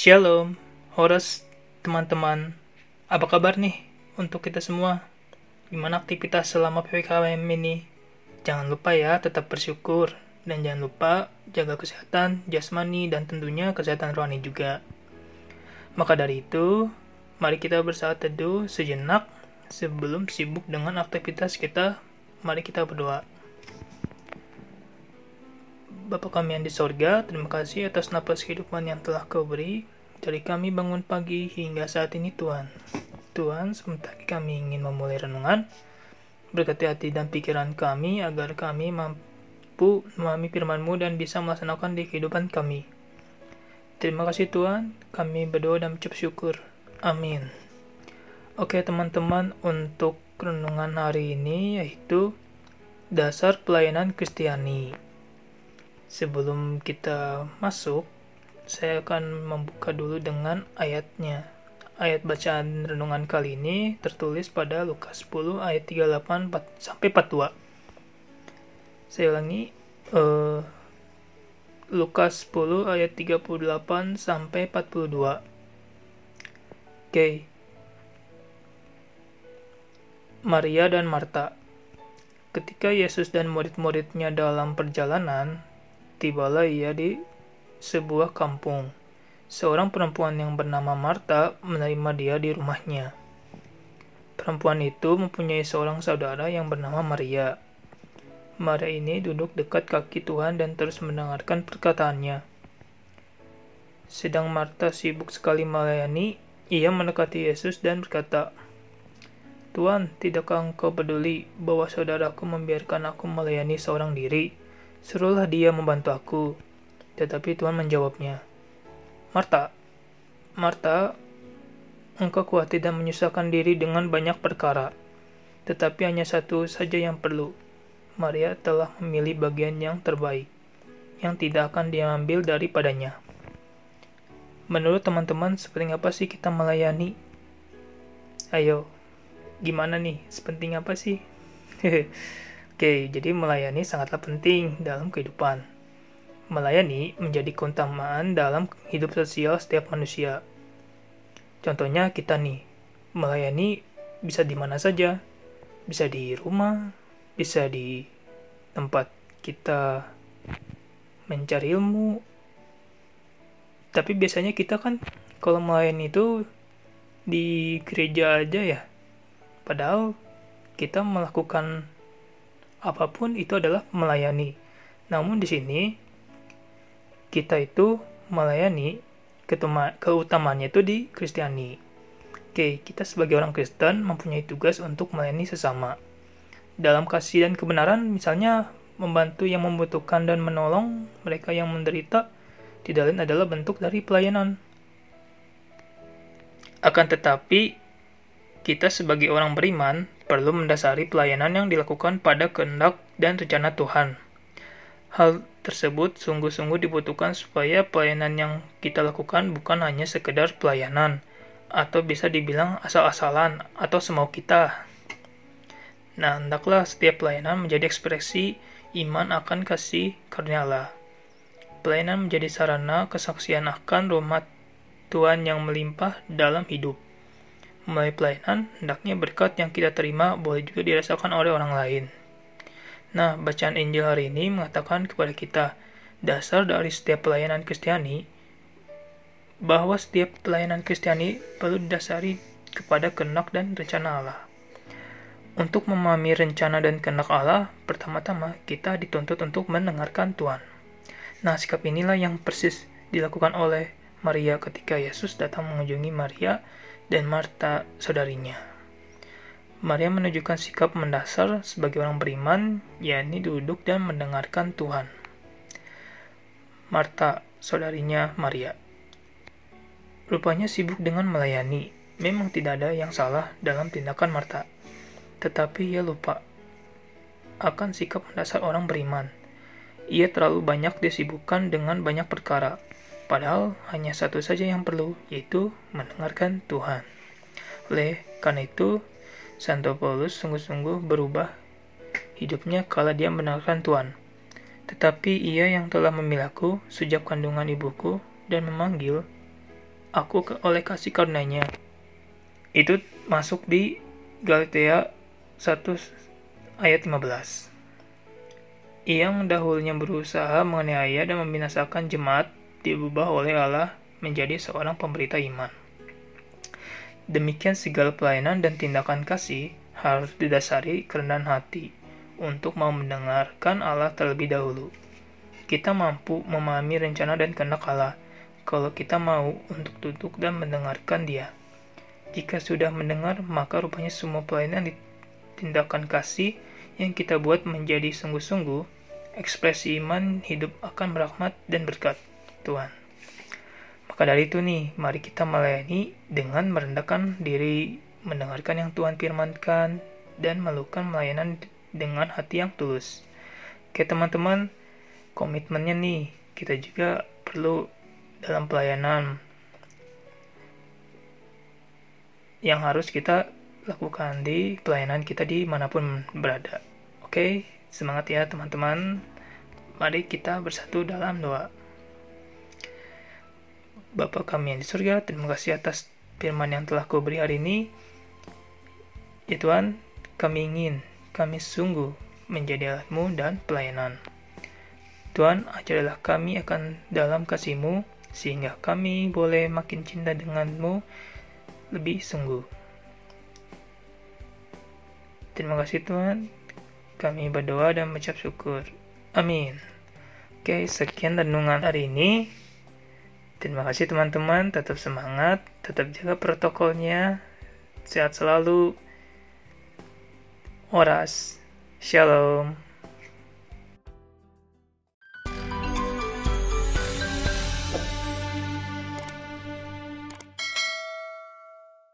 Shalom, Horas, teman-teman. Apa kabar nih untuk kita semua? Gimana aktivitas selama PPKM ini? Jangan lupa ya, tetap bersyukur. Dan jangan lupa jaga kesehatan, jasmani, dan tentunya kesehatan rohani juga. Maka dari itu, mari kita bersaat teduh sejenak sebelum sibuk dengan aktivitas kita. Mari kita berdoa. Bapa kami yang di sorga, terima kasih atas napas kehidupan yang telah kau beri. Dari kami bangun pagi hingga saat ini Tuhan. Tuhan, sebentar kami ingin memulai renungan. Berkati hati dan pikiran kami agar kami mampu memahami firman-Mu dan bisa melaksanakan di kehidupan kami. Terima kasih Tuhan, kami berdoa dan mengucap syukur. Amin. Oke teman-teman, untuk renungan hari ini yaitu dasar pelayanan Kristiani. Sebelum kita masuk, saya akan membuka dulu dengan ayatnya. Ayat bacaan renungan kali ini tertulis pada Lukas 10 ayat 38 sampai 42. Saya ulangi, uh, Lukas 10 ayat 38 sampai 42. Oke. Okay. Maria dan Marta. Ketika Yesus dan murid-muridnya dalam perjalanan, tibalah ia di sebuah kampung. Seorang perempuan yang bernama Marta menerima dia di rumahnya. Perempuan itu mempunyai seorang saudara yang bernama Maria. Maria ini duduk dekat kaki Tuhan dan terus mendengarkan perkataannya. Sedang Marta sibuk sekali melayani, ia mendekati Yesus dan berkata, Tuhan, tidakkah engkau peduli bahwa saudaraku membiarkan aku melayani seorang diri? Suruhlah dia membantu aku. Tetapi Tuhan menjawabnya, Marta, Marta, engkau khawatir dan menyusahkan diri dengan banyak perkara, tetapi hanya satu saja yang perlu. Maria telah memilih bagian yang terbaik, yang tidak akan diambil daripadanya. Menurut teman-teman, sepenting apa sih kita melayani? Ayo, gimana nih? Sepenting apa sih? Oke, jadi melayani sangatlah penting dalam kehidupan. Melayani menjadi keutamaan dalam hidup sosial setiap manusia. Contohnya kita nih, melayani bisa di mana saja. Bisa di rumah, bisa di tempat kita mencari ilmu. Tapi biasanya kita kan kalau melayani itu di gereja aja ya. Padahal kita melakukan apa pun itu adalah melayani. Namun di sini kita itu melayani keutamaannya itu di Kristiani. Oke, kita sebagai orang Kristen mempunyai tugas untuk melayani sesama. Dalam kasih dan kebenaran, misalnya membantu yang membutuhkan dan menolong mereka yang menderita, tidak lain adalah bentuk dari pelayanan. Akan tetapi, kita sebagai orang beriman perlu mendasari pelayanan yang dilakukan pada kehendak dan rencana Tuhan. Hal tersebut sungguh-sungguh dibutuhkan supaya pelayanan yang kita lakukan bukan hanya sekedar pelayanan, atau bisa dibilang asal-asalan atau semau kita. Nah, hendaklah setiap pelayanan menjadi ekspresi iman akan kasih karunia Allah. Pelayanan menjadi sarana kesaksian akan rahmat Tuhan yang melimpah dalam hidup melalui pelayanan, hendaknya berkat yang kita terima boleh juga dirasakan oleh orang lain. Nah, bacaan Injil hari ini mengatakan kepada kita dasar dari setiap pelayanan Kristiani bahwa setiap pelayanan Kristiani perlu didasari kepada kehendak dan rencana Allah. Untuk memahami rencana dan kehendak Allah, pertama-tama kita dituntut untuk mendengarkan Tuhan. Nah, sikap inilah yang persis dilakukan oleh Maria ketika Yesus datang mengunjungi Maria dan Marta saudarinya. Maria menunjukkan sikap mendasar sebagai orang beriman, yakni duduk dan mendengarkan Tuhan. Marta, saudarinya Maria. Rupanya sibuk dengan melayani. Memang tidak ada yang salah dalam tindakan Marta. Tetapi ia lupa akan sikap mendasar orang beriman. Ia terlalu banyak disibukkan dengan banyak perkara, Padahal hanya satu saja yang perlu, yaitu mendengarkan Tuhan. Oleh karena itu, Santo Paulus sungguh-sungguh berubah hidupnya kala dia mendengarkan Tuhan. Tetapi ia yang telah memilihku sejak kandungan ibuku dan memanggil aku ke oleh kasih karunia Itu masuk di Galatia 1 ayat 15. Yang dahulunya berusaha menganiaya dan membinasakan jemaat diubah oleh Allah menjadi seorang pemberita iman. Demikian segala pelayanan dan tindakan kasih harus didasari kerendahan hati untuk mau mendengarkan Allah terlebih dahulu. Kita mampu memahami rencana dan kehendak Allah kalau kita mau untuk duduk dan mendengarkan Dia. Jika sudah mendengar, maka rupanya semua pelayanan tindakan kasih yang kita buat menjadi sungguh-sungguh, ekspresi iman hidup akan merahmat dan berkat Tuhan. Maka dari itu nih, mari kita melayani dengan merendahkan diri, mendengarkan yang Tuhan firmankan, dan melakukan pelayanan dengan hati yang tulus. Oke teman-teman, komitmennya nih, kita juga perlu dalam pelayanan yang harus kita lakukan di pelayanan kita di mana pun berada. Oke, semangat ya teman-teman. Mari kita bersatu dalam doa. Bapa kami yang di surga, terima kasih atas firman yang telah kau beri hari ini. Ya Tuhan, kami ingin kami sungguh menjadi alatmu dan pelayanan. Tuhan, ajarilah kami akan dalam kasihmu, sehingga kami boleh makin cinta denganmu lebih sungguh. Terima kasih Tuhan, kami berdoa dan mengucap syukur. Amin. Oke, sekian renungan hari ini. Terima kasih teman-teman, tetap semangat, tetap jaga protokolnya, sehat selalu. Horas. Shalom.